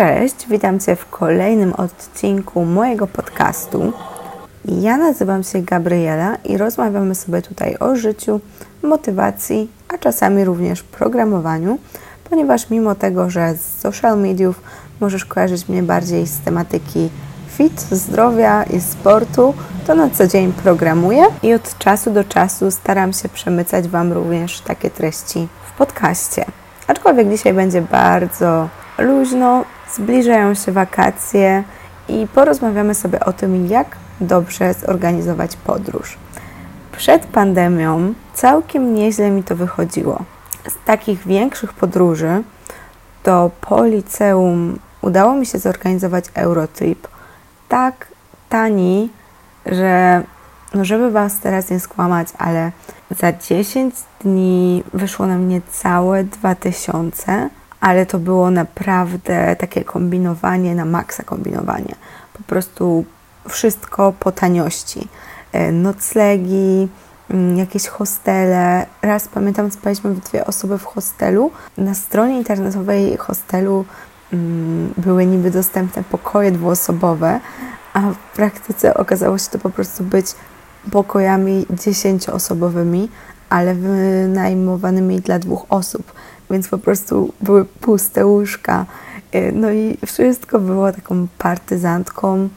Cześć, witam Cię w kolejnym odcinku mojego podcastu. Ja nazywam się Gabriela i rozmawiamy sobie tutaj o życiu, motywacji, a czasami również programowaniu, ponieważ mimo tego, że z social mediów możesz kojarzyć mnie bardziej z tematyki fit, zdrowia i sportu, to na co dzień programuję i od czasu do czasu staram się przemycać Wam również takie treści w podcaście. Aczkolwiek dzisiaj będzie bardzo luźno, zbliżają się wakacje i porozmawiamy sobie o tym, jak dobrze zorganizować podróż. Przed pandemią całkiem nieźle mi to wychodziło. Z takich większych podróży to po liceum udało mi się zorganizować Eurotrip tak tani, że no żeby Was teraz nie skłamać, ale za 10 dni wyszło na mnie całe 2000 ale to było naprawdę takie kombinowanie na maksa kombinowanie. Po prostu wszystko po taniości. E, noclegi, mm, jakieś hostele. Raz pamiętam, spaliśmy w dwie osoby w hostelu. Na stronie internetowej hostelu mm, były niby dostępne pokoje dwuosobowe, a w praktyce okazało się to po prostu być pokojami dziesięcioosobowymi, ale wynajmowanymi dla dwóch osób więc po prostu były puste łóżka. Y, no i wszystko było taką partyzantką.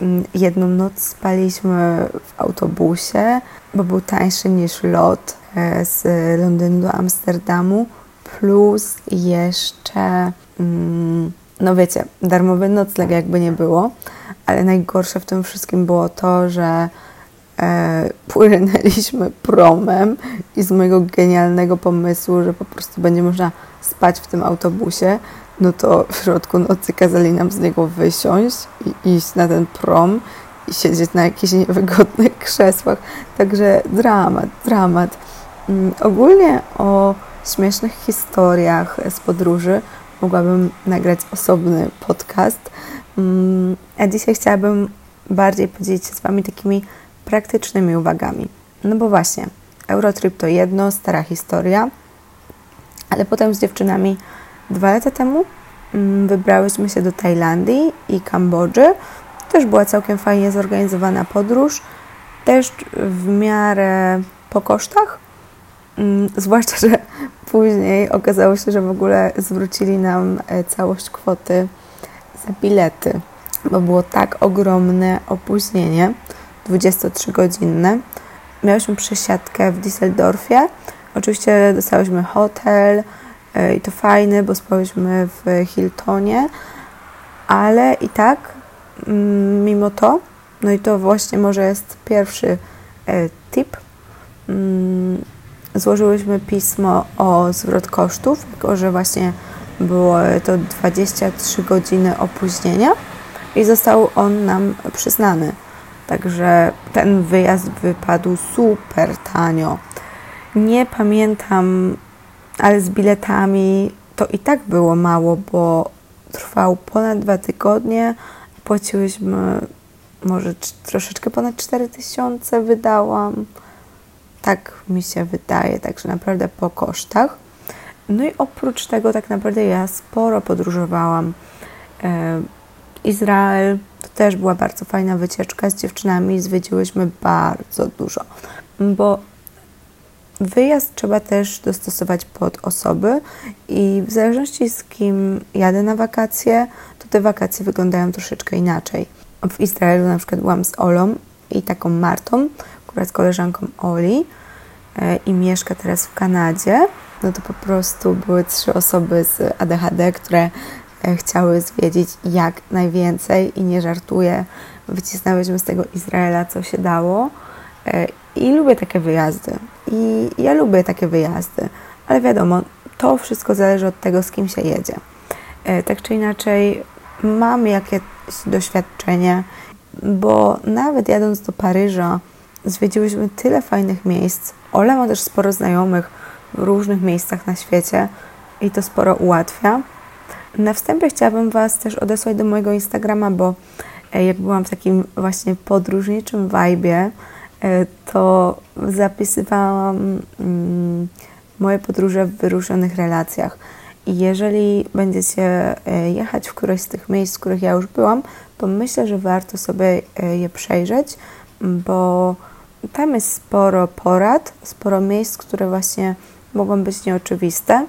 Mm, jedną noc spaliśmy w autobusie, bo był tańszy niż lot e, z Londynu do Amsterdamu, plus jeszcze, mm, no wiecie, darmowy nocleg jakby nie było, ale najgorsze w tym wszystkim było to, że e, płynęliśmy promem i z mojego genialnego pomysłu, że po prostu będzie można spać w tym autobusie, no to w środku nocy kazali nam z niego wysiąść i iść na ten prom i siedzieć na jakichś niewygodnych krzesłach. Także dramat, dramat. Mm, ogólnie o śmiesznych historiach z podróży mogłabym nagrać osobny podcast. Mm, a dzisiaj chciałabym bardziej podzielić się z Wami takimi praktycznymi uwagami. No bo właśnie, Eurotrip to jedno, stara historia, ale potem z dziewczynami dwa lata temu mm, wybrałyśmy się do Tajlandii i Kambodży. Też była całkiem fajnie zorganizowana podróż, też w miarę po kosztach, mm, zwłaszcza, że później okazało się, że w ogóle zwrócili nam e, całość kwoty za bilety, bo było tak ogromne opóźnienie 23-godzinne. Miałyśmy przesiadkę w Düsseldorfie. Oczywiście dostałyśmy hotel e, i to fajny, bo spałyśmy w Hiltonie, ale i tak mm, mimo to, no i to właśnie może jest pierwszy e, tip, mm, złożyłyśmy pismo o zwrot kosztów, jako że właśnie było to 23 godziny opóźnienia i został on nam przyznany. Także ten wyjazd wypadł super tanio. Nie pamiętam, ale z biletami to i tak było mało, bo trwał ponad dwa tygodnie. Płaciłyśmy może troszeczkę ponad 4000 wydałam. Tak mi się wydaje, także naprawdę po kosztach. No i oprócz tego tak naprawdę ja sporo podróżowałam. Izrael to też była bardzo fajna wycieczka z dziewczynami. Zwiedziłyśmy bardzo dużo, bo wyjazd trzeba też dostosować pod osoby i w zależności z kim jadę na wakacje, to te wakacje wyglądają troszeczkę inaczej. W Izraelu na przykład byłam z Olą i taką Martą, która jest koleżanką Oli e, i mieszka teraz w Kanadzie. No to po prostu były trzy osoby z ADHD, które chciały zwiedzić jak najwięcej i nie żartuję. Wycisnęłyśmy z tego Izraela, co się dało. E, I lubię takie wyjazdy. I ja lubię takie wyjazdy, ale wiadomo, to wszystko zależy od tego, z kim się jedzie. E, tak czy inaczej, mam jakieś doświadczenie, bo nawet jadąc do Paryża, zwiedziłyśmy tyle fajnych miejsc. Ola ma też sporo znajomych w różnych miejscach na świecie i to sporo ułatwia. Na wstępie chciałabym Was też odesłać do mojego Instagrama, bo e, jak byłam w takim właśnie podróżniczym vibe, e, to zapisywałam mm, moje podróże w wyróżnionych relacjach. jeżeli będziecie e, jechać w któreś z tych miejsc, w których ja już byłam, to myślę, że warto sobie je przejrzeć, bo tam jest sporo porad, sporo miejsc, które właśnie mogą być nieoczywiste.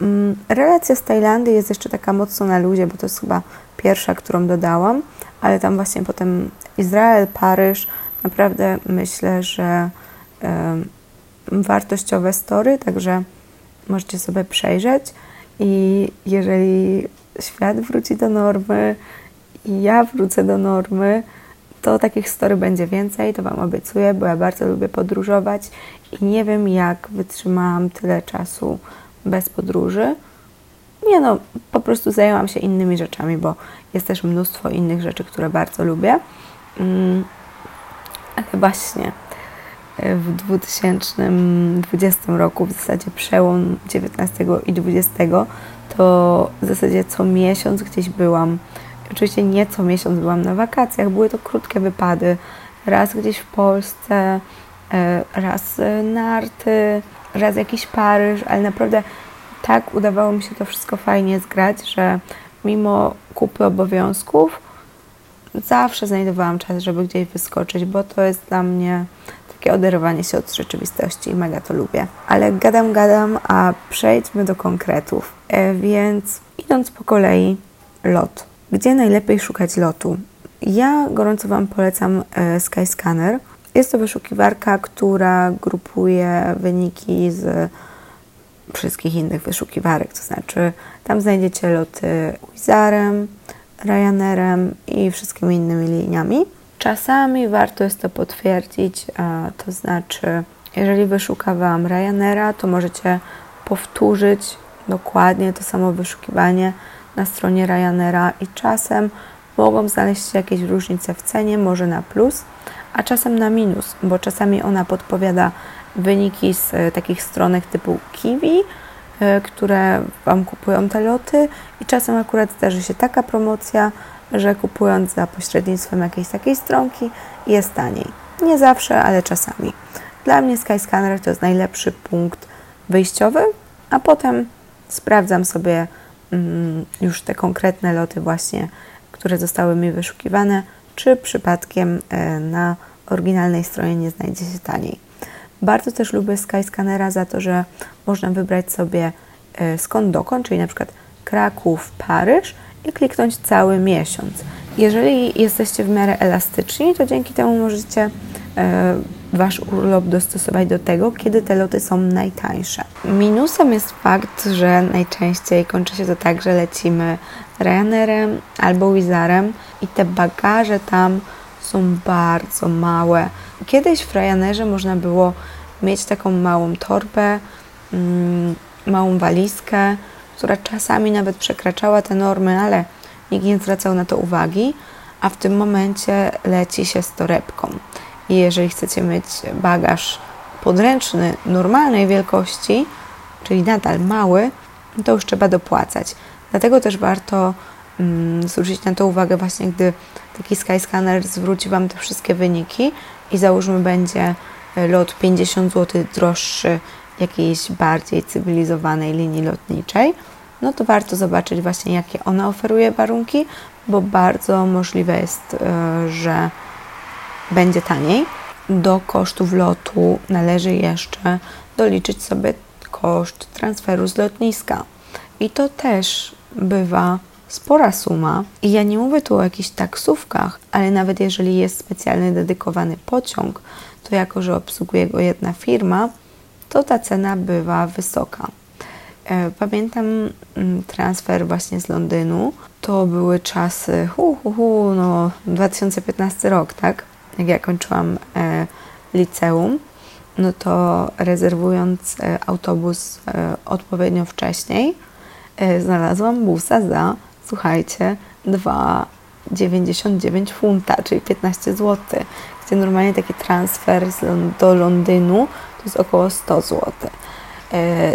Mm, relacja z Tajlandii jest jeszcze taka mocno na luzie, bo to jest chyba pierwsza, którą dodałam, ale tam właśnie potem Izrael, Paryż, naprawdę myślę, że wartościowe story, także możecie sobie przejrzeć. I jeżeli świat wróci do normy i ja wrócę do normy, to takich story będzie więcej, to Wam obiecuję, bo ja bardzo lubię podróżować i nie wiem, jak wytrzymałam tyle czasu bez podróży. Nie no, po prostu zajęłam się innymi rzeczami, bo jest też mnóstwo innych rzeczy, które bardzo lubię. Mm, ale właśnie w 2020 roku, w zasadzie przełom 19 i 20, to w zasadzie co miesiąc gdzieś byłam. Oczywiście nie co miesiąc byłam na wakacjach, były to krótkie wypady. Raz gdzieś w Polsce, e, raz narty, raz jakiś Paryż, ale naprawdę tak udawało mi się to wszystko fajnie zgrać, że mimo kupy obowiązków zawsze znajdowałam czas, żeby gdzieś wyskoczyć, bo to jest dla mnie takie oderwanie się od rzeczywistości i mega to lubię. Ale gadam, gadam, a przejdźmy do konkretów. E, więc idąc po kolei, lot. Gdzie najlepiej szukać lotu? Ja gorąco Wam polecam e, Skyscanner. Jest to wyszukiwarka, która grupuje wyniki z wszystkich innych wyszukiwarek, to znaczy tam znajdziecie loty Wizarem, Ryanerem i wszystkimi innymi liniami. Czasami warto jest to potwierdzić, to znaczy, jeżeli wyszuka Wam Ryanera, to możecie powtórzyć dokładnie to samo wyszukiwanie na stronie Ryanera i czasem mogą znaleźć się jakieś różnice w cenie, może na plus, a czasem na minus, bo czasami ona podpowiada wyniki z e, takich stronek typu Kiwi, e, które Wam kupują te loty i czasem akurat zdarzy się taka promocja, że kupując za pośrednictwem jakiejś takiej stronki jest taniej. Nie zawsze, ale czasami. Dla mnie Skyscanner to jest najlepszy punkt wyjściowy, a potem sprawdzam sobie mm, już te konkretne loty właśnie, które zostały mi wyszukiwane, czy przypadkiem e, na oryginalnej stronie nie znajdzie się taniej. Bardzo też lubię Skyscannera za to, że można wybrać sobie e, skąd dokąd, czyli na przykład Kraków, Paryż i kliknąć cały miesiąc. Jeżeli jesteście w miarę elastyczni, to dzięki temu możecie e, Wasz urlop dostosować do tego, kiedy te loty są najtańsze. Minusem jest fakt, że najczęściej kończy się to tak, że lecimy Ryanerem albo Wizarem i te bagaże tam są bardzo małe. Kiedyś w Ryanerze można było mieć taką małą torbę, mm, małą walizkę, która czasami nawet przekraczała te normy, ale nikt nie zwracał na to uwagi, a w tym momencie leci się z torebką. I jeżeli chcecie mieć bagaż podręczny normalnej wielkości, czyli nadal mały, to już trzeba dopłacać. Dlatego też warto mm, zwrócić na to uwagę właśnie, gdy taki Skyscanner zwróci Wam te wszystkie wyniki i załóżmy będzie lot 50 zł droższy jakiejś bardziej cywilizowanej linii lotniczej, no to warto zobaczyć właśnie, jakie ona oferuje warunki, bo bardzo możliwe jest, e, że będzie taniej. Do kosztów lotu należy jeszcze doliczyć sobie koszt transferu z lotniska. I to też bywa spora suma. I ja nie mówię tu o jakichś taksówkach, ale nawet jeżeli jest specjalny dedykowany pociąg, to jako, że obsługuje go jedna firma, to ta cena bywa wysoka. E, pamiętam mm, transfer właśnie z Londynu. To były czasy, hu, hu, hu, no 2015 rok, tak? Jak ja kończyłam e, liceum, no to rezerwując e, autobus e, odpowiednio wcześniej, znalazłam busa za, słuchajcie, 2,99 funta, czyli 15 zł, gdzie normalnie taki transfer do Londynu to jest około 100 zł.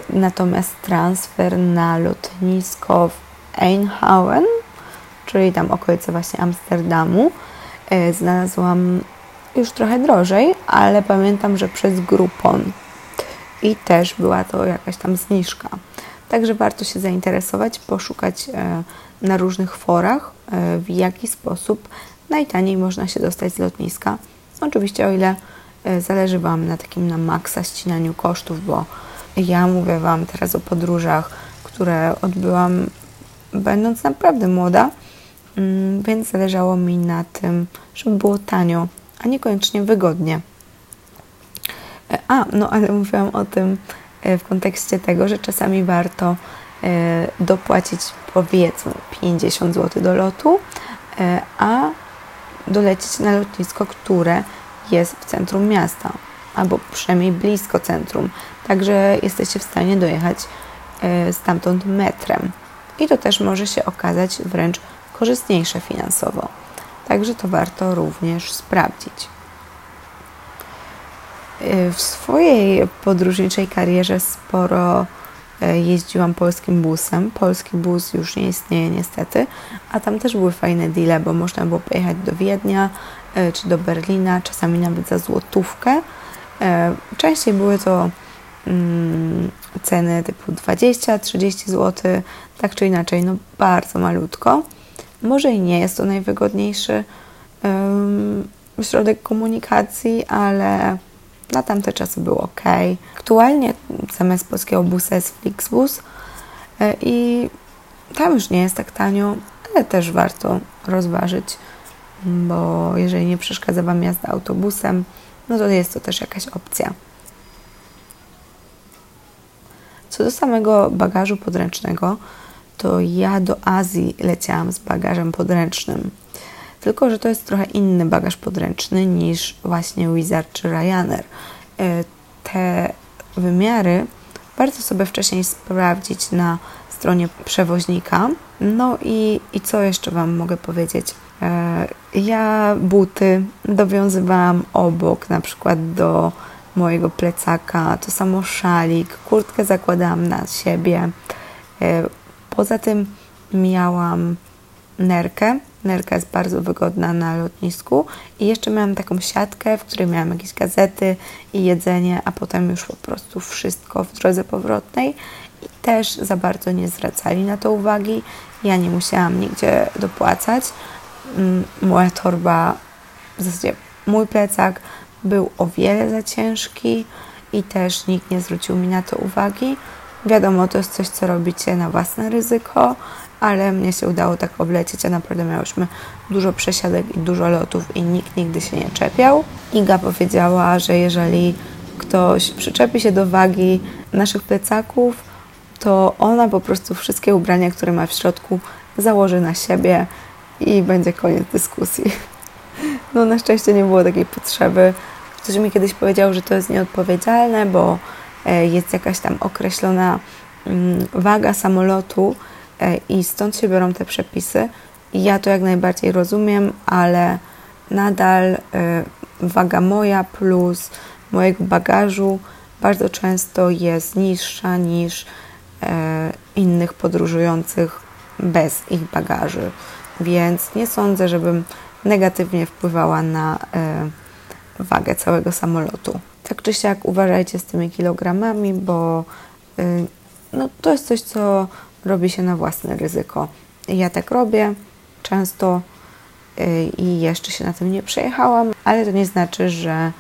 Natomiast transfer na lotnisko w Eindhoven, czyli tam okolice właśnie Amsterdamu, znalazłam już trochę drożej, ale pamiętam, że przez Groupon i też była to jakaś tam zniżka. Także warto się zainteresować, poszukać e, na różnych forach, e, w jaki sposób najtaniej można się dostać z lotniska. Oczywiście o ile e, zależy Wam na takim na maksa ścinaniu kosztów, bo ja mówię Wam teraz o podróżach, które odbyłam będąc naprawdę młoda, więc zależało mi na tym, żeby było tanio, a niekoniecznie wygodnie. A, no ale mówiłam o tym w kontekście tego, że czasami warto dopłacić powiedzmy 50 zł do lotu, a dolecieć na lotnisko, które jest w centrum miasta, albo przynajmniej blisko centrum. Także jesteście w stanie dojechać e, stamtąd metrem. I to też może się okazać wręcz korzystniejsze finansowo. Także to warto również sprawdzić. E, w swojej podróżniczej karierze sporo E, jeździłam polskim busem. Polski bus już nie istnieje niestety, a tam też były fajne deale, bo można było pojechać do Wiednia e, czy do Berlina, czasami nawet za złotówkę. Częściej były to mm, ceny typu 20-30 zł, tak czy inaczej, no bardzo malutko. Może i nie jest to najwygodniejszy um, środek komunikacji, ale na tamte czasy było ok. Aktualnie zamiast polskiego busa jest Flixbus e, i tam już nie jest tak tanio, ale też warto rozważyć, bo jeżeli nie przeszkadza Wam jazda autobusem, no to jest to też jakaś opcja. Co do samego bagażu podręcznego, to ja do Azji leciałam z bagażem podręcznym. Tylko, że to jest trochę inny bagaż podręczny niż właśnie Wizard czy Ryanair. E, te wymiary warto sobie wcześniej sprawdzić na stronie przewoźnika. No i, i co jeszcze Wam mogę powiedzieć? E, ja buty dowiązywałam obok, na przykład do mojego plecaka, to samo szalik, kurtkę zakładałam na siebie. Poza tym miałam nerkę, Nerka jest bardzo wygodna na lotnisku i jeszcze miałam taką siatkę, w której miałam jakieś gazety i jedzenie, a potem już po prostu wszystko w drodze powrotnej i też za bardzo nie zwracali na to uwagi. Ja nie musiałam nigdzie dopłacać. Mm, moja torba, w zasadzie mój plecak był o wiele za ciężki i też nikt nie zwrócił mi na to uwagi. Wiadomo, to jest coś, co robicie na własne ryzyko, ale mnie się udało tak oblecieć, a naprawdę miałyśmy dużo przesiadek i dużo lotów i nikt nigdy się nie czepiał. Iga powiedziała, że jeżeli ktoś przyczepi się do wagi naszych plecaków, to ona po prostu wszystkie ubrania, które ma w środku, założy na siebie i będzie koniec dyskusji. No na szczęście nie było takiej potrzeby. Ktoś mi kiedyś powiedział, że to jest nieodpowiedzialne, bo jest jakaś tam określona mm, waga samolotu, E, i stąd się biorą te przepisy. Ja to jak najbardziej rozumiem, ale nadal e, waga moja plus mojego bagażu bardzo często jest niższa niż e, innych podróżujących bez ich bagaży. Więc nie sądzę, żebym negatywnie wpływała na wagę całego samolotu. Tak czy siak uważajcie z tymi kilogramami, bo no, to jest coś, co robi się na własne ryzyko. Ja tak robię często y, i jeszcze się na tym nie przejechałam, ale to nie znaczy, że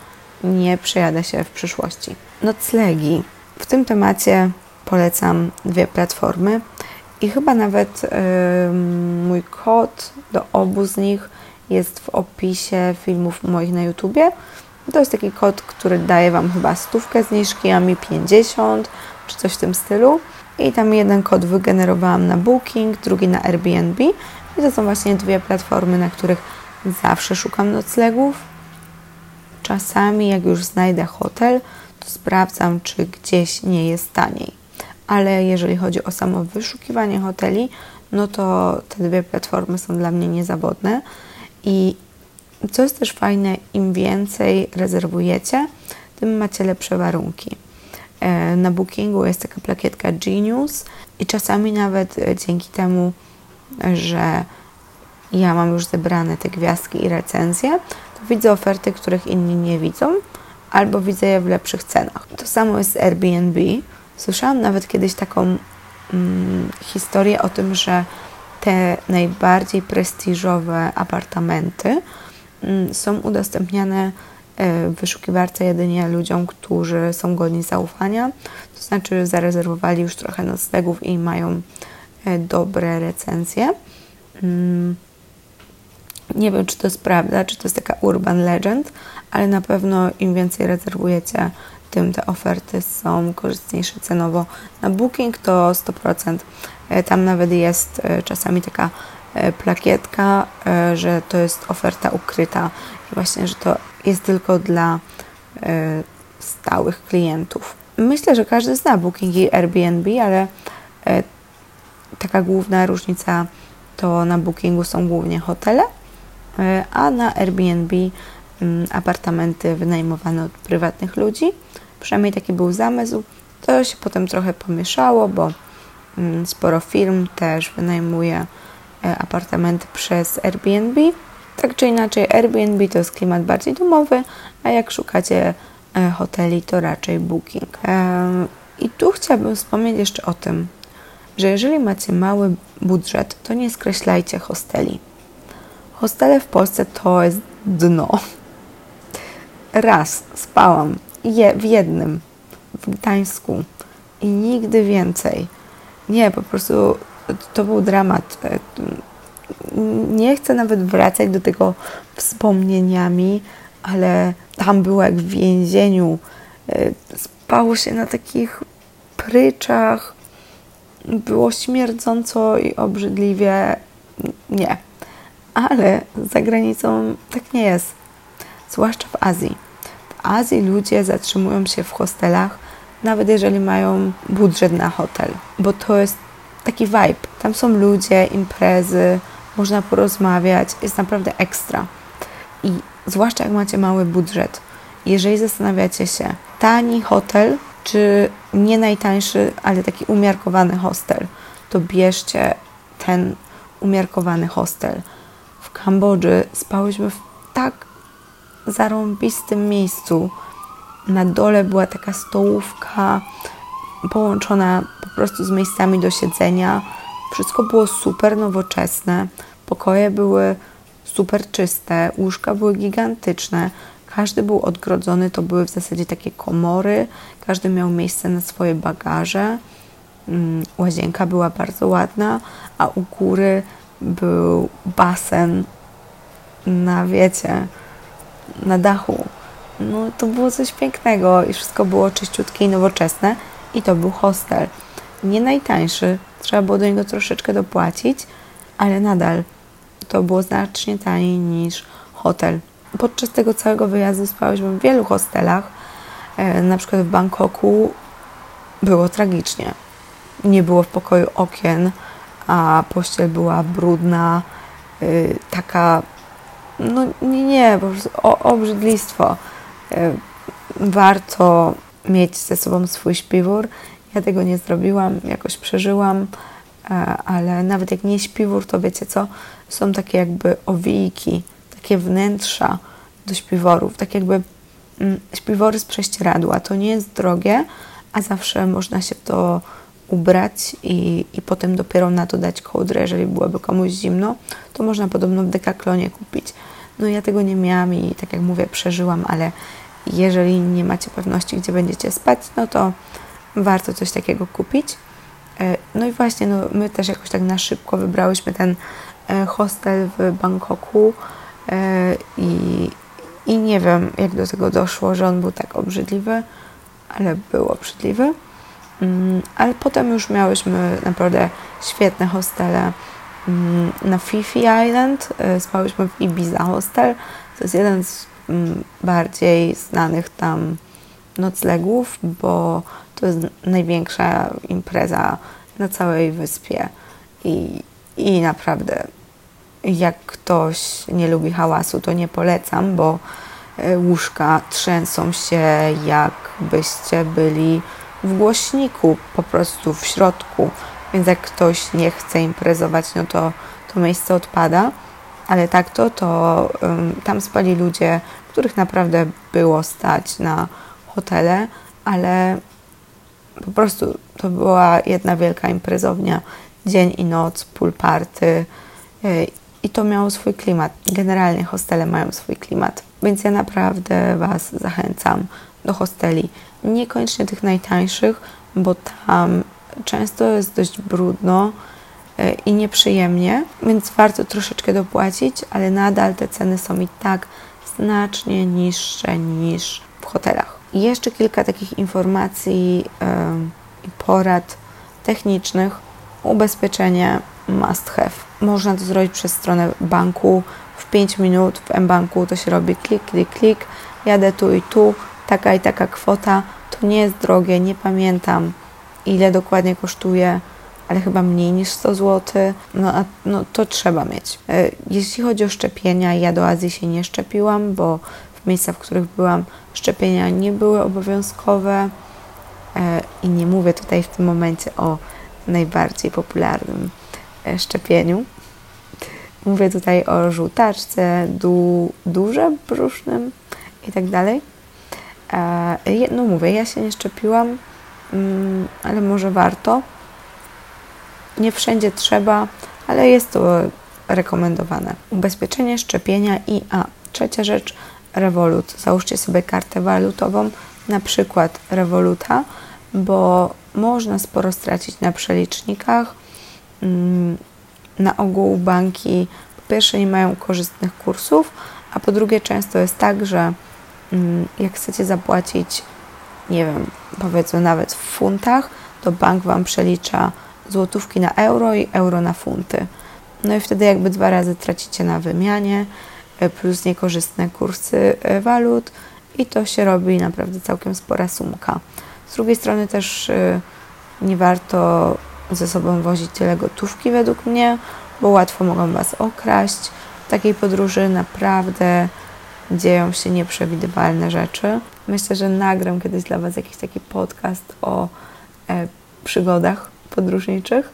nie przejadę się w przyszłości. Noclegi. W tym temacie polecam dwie platformy i chyba nawet yy, mój kod do obu z nich jest w opisie filmów moich na YouTubie. To jest taki kod, który daje Wam chyba stówkę zniżki, a mi 50 czy coś w tym stylu i tam jeden kod wygenerowałam na Booking, drugi na Airbnb. I to są właśnie dwie platformy, na których zawsze szukam noclegów. Czasami, jak już znajdę hotel, to sprawdzam, czy gdzieś nie jest taniej. Ale jeżeli chodzi o samo wyszukiwanie hoteli, no to te dwie platformy są dla mnie niezawodne. I co jest też fajne, im więcej rezerwujecie, tym macie lepsze warunki. E, na Bookingu jest taka plakietka Genius i czasami nawet e, dzięki temu, że ja mam już zebrane te gwiazdki i recenzje, to widzę oferty, których inni nie widzą, albo widzę je w lepszych cenach. To samo jest z Airbnb. Słyszałam nawet kiedyś taką mm, historię o tym, że te najbardziej prestiżowe apartamenty są udostępniane e, w wyszukiwarce jedynie ludziom, którzy są godni zaufania, to znaczy zarezerwowali już trochę noclegów i mają e, dobre recenzje. Mm, nie wiem, czy to jest prawda, czy to jest taka urban legend, ale na pewno im więcej rezerwujecie, tym te oferty są korzystniejsze cenowo. Na Booking to 100%. E, tam nawet jest czasami taka plakietka, że to jest oferta ukryta właśnie, że to jest tylko dla stałych klientów. Myślę, że każdy zna Booking i Airbnb, ale taka główna różnica to na Bookingu są głównie hotele, a na Airbnb mm, apartamenty wynajmowane od prywatnych ludzi. Przynajmniej taki był zamysł. To się potem trochę pomieszało, bo mm, sporo firm też wynajmuje e, apartamenty przez Airbnb. Tak czy inaczej, Airbnb to jest klimat bardziej domowy, a jak szukacie e, hoteli, to raczej Booking. I tu chciałabym wspomnieć jeszcze o tym, że jeżeli macie mały budżet, to nie skreślajcie hosteli. Hostele w Polsce to jest dno. Raz spałam je, w jednym, w Gdańsku i nigdy więcej. Nie, po prostu to był dramat. Nie chcę nawet wracać do tego wspomnieniami, ale tam było jak w więzieniu. Spało się na takich pryczach, było śmierdząco i obrzydliwie. Nie. Ale za granicą tak nie jest. Zwłaszcza w Azji. W Azji ludzie zatrzymują się w hostelach, nawet jeżeli mają budżet na hotel, bo to jest taki vibe. Tam są ludzie, imprezy, można porozmawiać, jest naprawdę ekstra. I zwłaszcza jak macie mały budżet, jeżeli zastanawiacie się, tani hotel czy nie najtańszy, ale taki umiarkowany hostel, to bierzcie ten umiarkowany hostel. W Kambodży spałyśmy w tak zarąbistym miejscu. Na dole była taka stołówka połączona po prostu z miejscami do siedzenia. Wszystko było super nowoczesne. Pokoje były super czyste, łóżka były gigantyczne. Każdy był odgrodzony, to były w zasadzie takie komory, każdy miał miejsce na swoje bagaże. Mm, łazienka była bardzo ładna, a u góry był basen na wiecie, na dachu. No to było coś pięknego i wszystko było czyściutkie i nowoczesne i to był hostel. Nie najtańszy, trzeba było do niego troszeczkę dopłacić, ale nadal to było znacznie taniej niż hotel. Podczas tego całego wyjazdu spałyśmy w wielu hostelach. E, na przykład w Bangkoku było tragicznie. Nie było w pokoju okien, a pościel była brudna, y, taka no nie, nie, po prostu obrzydlistwo. E, warto mieć ze sobą swój śpiwór. Ja tego nie zrobiłam, jakoś przeżyłam, e, ale nawet jak nie śpiwór, to wiecie co? Są takie jakby owijki, takie wnętrza do śpiworów, tak jakby mm, śpiwory z prześcieradła. To nie jest drogie, a zawsze można się to ubrać i, i potem dopiero na to dać kołdrę, jeżeli byłoby komuś zimno, to można podobno w Dekaklonie kupić. No ja tego nie miałam i tak jak mówię, przeżyłam, ale jeżeli nie macie pewności, gdzie będziecie spać, no to warto coś takiego kupić. E, no i właśnie, no, my też jakoś tak na szybko wybrałyśmy ten e, hostel w Bangkoku e, i, i nie wiem, jak do tego doszło, że on był tak obrzydliwy, ale był obrzydliwy. Mm, ale potem już miałyśmy naprawdę świetne hostele mm, na Fifi Island. Spałyśmy w Ibiza Hostel. To jest jeden z mm, bardziej znanych tam noclegów, bo to jest największa impreza na całej wyspie. I, i naprawdę, jak ktoś nie lubi hałasu, to nie polecam, bo y, łóżka trzęsą się, jakbyście byli w głośniku, po prostu w środku. Więc jak ktoś nie chce imprezować, no to to miejsce odpada. Ale tak to, to um, tam spali ludzie, których naprawdę było stać na hotele, ale po prostu to była jedna wielka imprezownia, dzień i noc, pool party y, i to miało swój klimat. Generalnie hostele mają swój klimat, więc ja naprawdę Was zachęcam do hosteli. Niekoniecznie tych najtańszych, bo tam często jest dość brudno y, i nieprzyjemnie, więc warto troszeczkę dopłacić, ale nadal te ceny są i tak znacznie niższe niż w hotelach. I jeszcze kilka takich informacji i porad technicznych. Ubezpieczenie must have. Można to zrobić przez stronę banku w 5 minut. W mBanku to się robi klik, klik, klik. Jadę tu i tu, taka i taka kwota. To nie jest drogie, nie pamiętam ile dokładnie kosztuje, ale chyba mniej niż 100 zł. No, a, no to trzeba mieć. E, jeśli chodzi o szczepienia, ja do Azji się nie szczepiłam, bo w miejscach, w których byłam, szczepienia nie były obowiązkowe. E, I nie mówię tutaj w tym momencie o najbardziej popularnym e, szczepieniu. Mówię tutaj o żółtaczce, du, duże brzusznym i tak dalej. E, no mówię, ja się nie szczepiłam, mm, ale może warto. Nie wszędzie trzeba, ale jest to rekomendowane. Ubezpieczenie, szczepienia i a trzecia rzecz, Revolut. Załóżcie sobie kartę walutową, na przykład Revoluta, bo można sporo stracić na przelicznikach. Mm, na ogół banki po pierwsze nie mają korzystnych kursów, a po drugie często jest tak, że mm, jak chcecie zapłacić, nie wiem, powiedzmy nawet w funtach, to bank Wam przelicza złotówki na euro i euro na funty. No i wtedy jakby dwa razy tracicie na wymianie, plus niekorzystne kursy e, walut i to się robi naprawdę całkiem spora sumka. Z drugiej strony też y, nie warto ze sobą wozić tyle gotówki według mnie, bo łatwo mogą Was okraść. W takiej podróży naprawdę dzieją się nieprzewidywalne rzeczy. Myślę, że nagram kiedyś dla Was jakiś taki podcast o e, przygodach podróżniczych.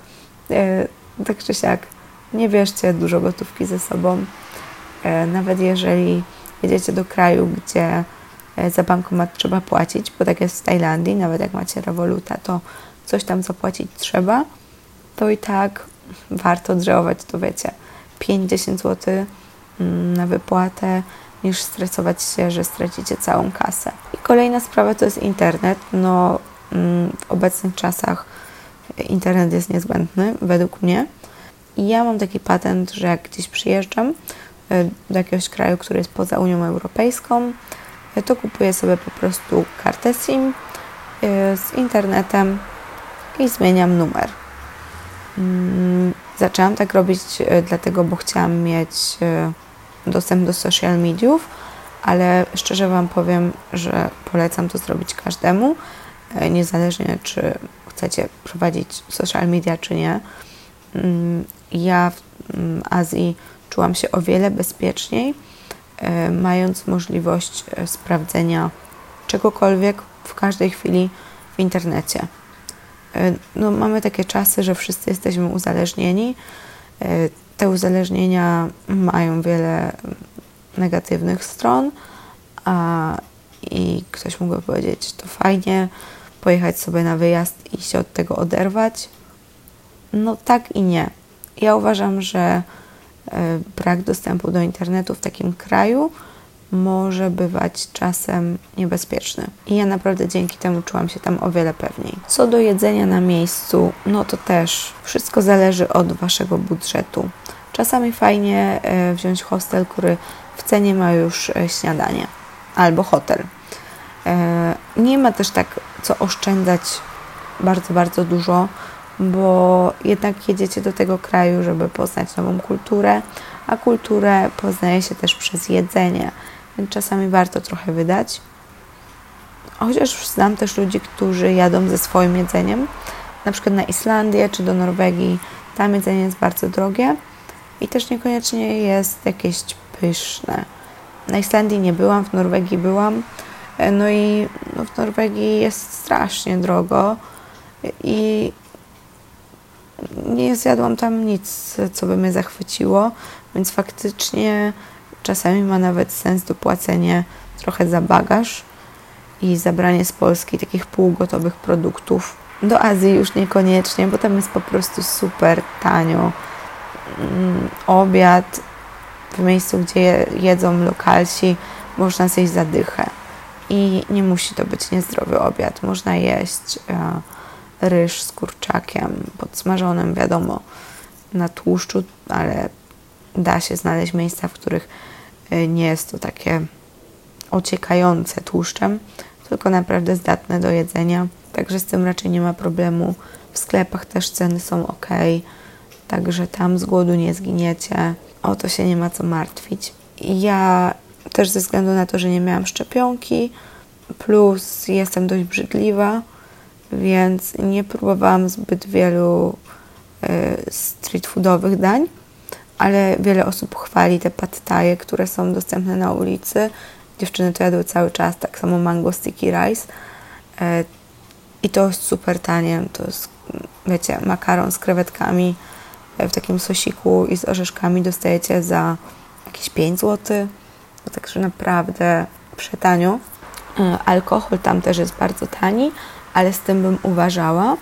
E, tak czy siak, nie bierzcie dużo gotówki ze sobą. E, nawet jeżeli jedziecie do kraju, gdzie E, za bankomat trzeba płacić, bo tak jest w Tajlandii, nawet jak macie rewoluta, to coś tam zapłacić trzeba, to i tak warto odżałować, to wiecie, 5-10 zł mm, na wypłatę, niż stresować się, że stracicie całą kasę. I kolejna sprawa to jest internet. No, mm, w obecnych czasach internet jest niezbędny, według mnie. I ja mam taki patent, że jak gdzieś przyjeżdżam do jakiegoś kraju, który jest poza Unią Europejską, to kupuję sobie po prostu kartę SIM y, z internetem i zmieniam numer. Mm, zaczęłam tak robić dlatego, bo chciałam mieć dostęp do social mediów, ale szczerze Wam powiem, że polecam to zrobić każdemu, niezależnie czy chcecie prowadzić social media, czy nie. Mm, ja w mm, Azji czułam się o wiele bezpieczniej E, mając możliwość e, sprawdzenia czegokolwiek w każdej chwili w internecie. E, no, mamy takie czasy, że wszyscy jesteśmy uzależnieni. Te uzależnienia mają wiele negatywnych stron, a i ktoś mógłby powiedzieć, to fajnie pojechać sobie na wyjazd i się od tego oderwać. No tak i nie. Ja uważam, że brak dostępu do internetu w takim kraju może bywać czasem niebezpieczny. I ja naprawdę dzięki temu czułam się tam o wiele pewniej. Co do jedzenia na miejscu, no to też wszystko zależy od waszego budżetu. Czasami fajnie e, wziąć hostel, który w cenie ma już e, śniadanie, albo hotel. Nie ma też tak co oszczędzać bardzo, bardzo dużo bo jednak jedziecie do tego kraju, żeby poznać nową kulturę, a kulturę poznaje się też przez jedzenie, więc czasami warto trochę wydać. Chociaż znam też ludzi, którzy jadą ze swoim jedzeniem, na przykład na Islandię czy do Norwegii, tam jedzenie jest bardzo drogie i też niekoniecznie jest jakieś pyszne. Na Islandii nie byłam, w Norwegii byłam, no i no w Norwegii jest strasznie drogo i nie zjadłam tam nic, co by mnie zachwyciło, więc faktycznie czasami ma nawet sens dopłacenie trochę za bagaż i zabranie z Polski takich półgotowych produktów, Do Azji już niekoniecznie, bo tam jest po prostu super tanio. Mm, obiad w miejscu, gdzie jedzą lokalsi, można zjeść zadychę. I nie musi to być niezdrowy obiad. Można jeść e, ryż z kurczakiem podsmażonym, wiadomo, na tłuszczu, ale da się znaleźć miejsca, w których e, nie jest to takie ociekające tłuszczem, tylko naprawdę zdatne do jedzenia. Także z tym raczej nie ma problemu. W sklepach też ceny są ok, także tam z głodu nie zginiecie. O to się nie ma co martwić. Ja też ze względu na to, że nie miałam szczepionki, plus jestem dość brzydliwa, więc nie próbowałam zbyt wielu y, street foodowych dań, ale wiele osób chwali te pattaje, które są dostępne na ulicy. Dziewczyny to jadły cały czas, tak samo mango sticky rice. Y, I to jest super tanie. To jest, wiecie, makaron z krewetkami w takim sosiku i z orzeszkami dostajecie za jakieś 5 zł. Także naprawdę przetanio. E, alkohol tam też jest bardzo tani, ale z tym bym uważała.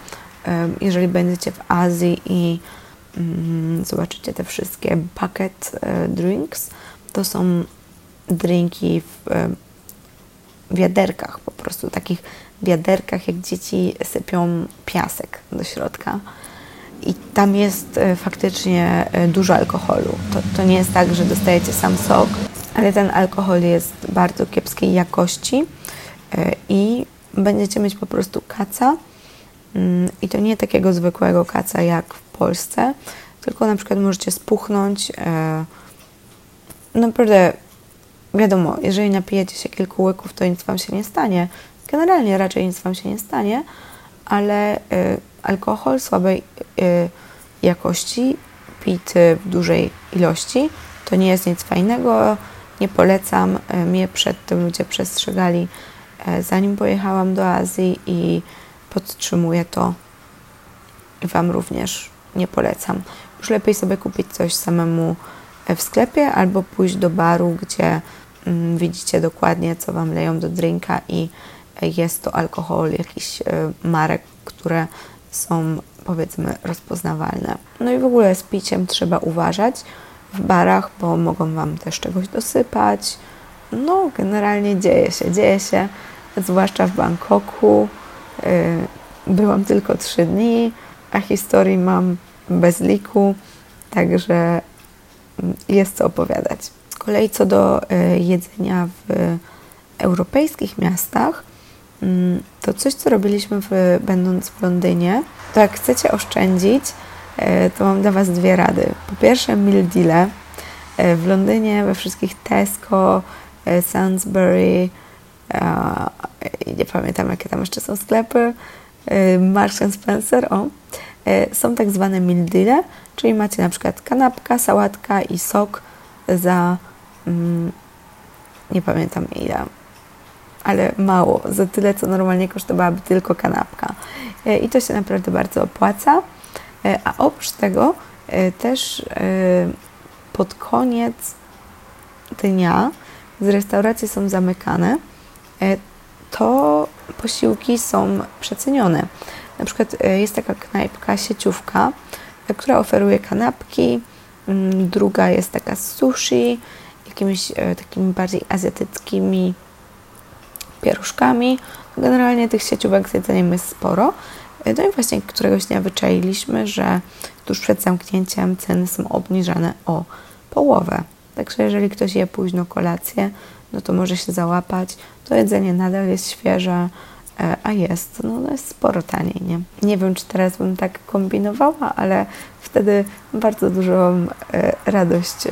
E, jeżeli będziecie w Azji i mm, zobaczycie te wszystkie bucket e, drinks, to są drinki w wiaderkach, po prostu takich wiaderkach, jak dzieci sypią piasek do środka. I tam jest faktycznie dużo alkoholu. To, to nie jest tak, że dostajecie sam sok, ale ten alkohol jest bardzo kiepskiej jakości e, i będziecie mieć po prostu kaca mm, i to nie takiego zwykłego kaca jak w Polsce, tylko na przykład możecie spuchnąć. E, naprawdę, wiadomo, jeżeli napijecie się kilku łyków, to nic Wam się nie stanie. Generalnie raczej nic Wam się nie stanie, ale e, alkohol słabej jakości, pity w dużej ilości, to nie jest nic fajnego nie polecam. E, mnie przed tym ludzie przestrzegali, e, zanim pojechałam do Azji i podtrzymuję to Wam również nie polecam. Już lepiej sobie kupić coś samemu e, w sklepie albo pójść do baru, gdzie mm, widzicie dokładnie, co Wam leją do drinka i jest to alkohol jakiś marek, które są powiedzmy rozpoznawalne. No i w ogóle z piciem trzeba uważać w barach, bo mogą Wam też czegoś dosypać. No, generalnie dzieje się, dzieje się, zwłaszcza w Bangkoku. Y, byłam tylko trzy dni, a historii mam bez liku, także jest co opowiadać. Z kolei co do y, jedzenia w europejskich miastach, mm, to coś, co robiliśmy w, będąc w Londynie, to jak chcecie oszczędzić, E, to mam dla Was dwie rady. Po pierwsze, meal deal w Londynie, we wszystkich Tesco, Sainsbury, nie pamiętam jakie tam jeszcze są sklepy, Marks Spencer, o, są tak zwane meal czyli macie na przykład kanapka, sałatka i sok za mm, nie pamiętam ile, ale mało, za tyle, co normalnie kosztowałaby tylko kanapka. I to się naprawdę bardzo opłaca. A oprócz tego też pod koniec dnia, gdy restauracje są zamykane, to posiłki są przecenione. Na przykład jest taka knajpka, sieciówka, która oferuje kanapki, mm, druga jest taka sushi, jakimiś takimi bardziej azjatyckimi pieruszkami. Generalnie tych sieciówek z jedzeniem jest sporo no i właśnie któregoś dnia wyczailiśmy, że tuż przed zamknięciem ceny są obniżane o połowę. Także jeżeli ktoś je późno kolację, no to może się załapać. To jedzenie nadal jest świeże, e, a jest, no, no jest sporo taniej, nie? Nie wiem, czy teraz bym tak kombinowała, ale wtedy bardzo dużą e, radość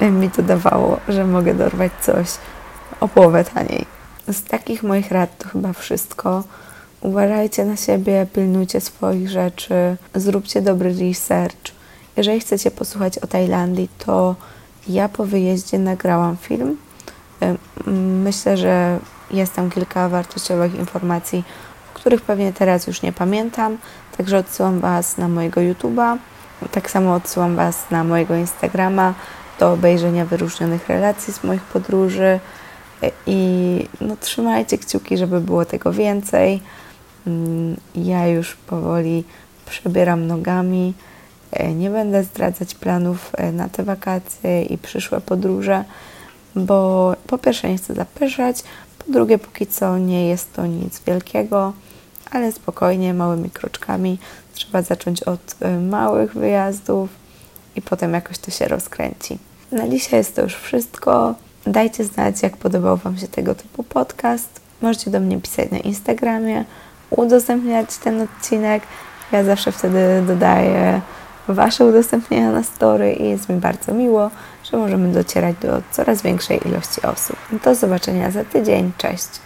e, mi to dawało, że mogę dorwać coś o połowę taniej. Z takich moich rad to chyba wszystko. Uważajcie na siebie, pilnujcie swoich rzeczy, zróbcie dobry research. Jeżeli chcecie posłuchać o Tajlandii, to ja po wyjeździe nagrałam film. Myślę, że jest tam kilka wartościowych informacji, których pewnie teraz już nie pamiętam. Także odsyłam Was na mojego YouTube'a. Tak samo odsyłam Was na mojego Instagrama do obejrzenia wyróżnionych relacji z moich podróży. I no, trzymajcie kciuki, żeby było tego więcej. Mm, ja już powoli przebieram nogami. E, nie będę zdradzać planów e, na te wakacje i przyszłe podróże, bo po pierwsze nie chcę zapyszać, po drugie póki co nie jest to nic wielkiego, ale spokojnie, małymi kroczkami. Trzeba zacząć od e, małych wyjazdów i potem jakoś to się rozkręci. Na dzisiaj jest to już wszystko. Dajcie znać, jak podobał Wam się tego typu podcast. Możecie do mnie pisać na Instagramie, udostępniać ten odcinek. Ja zawsze wtedy dodaję Wasze udostępnienia na story i jest mi bardzo miło, że możemy docierać do coraz większej ilości osób. Do zobaczenia za tydzień. Cześć!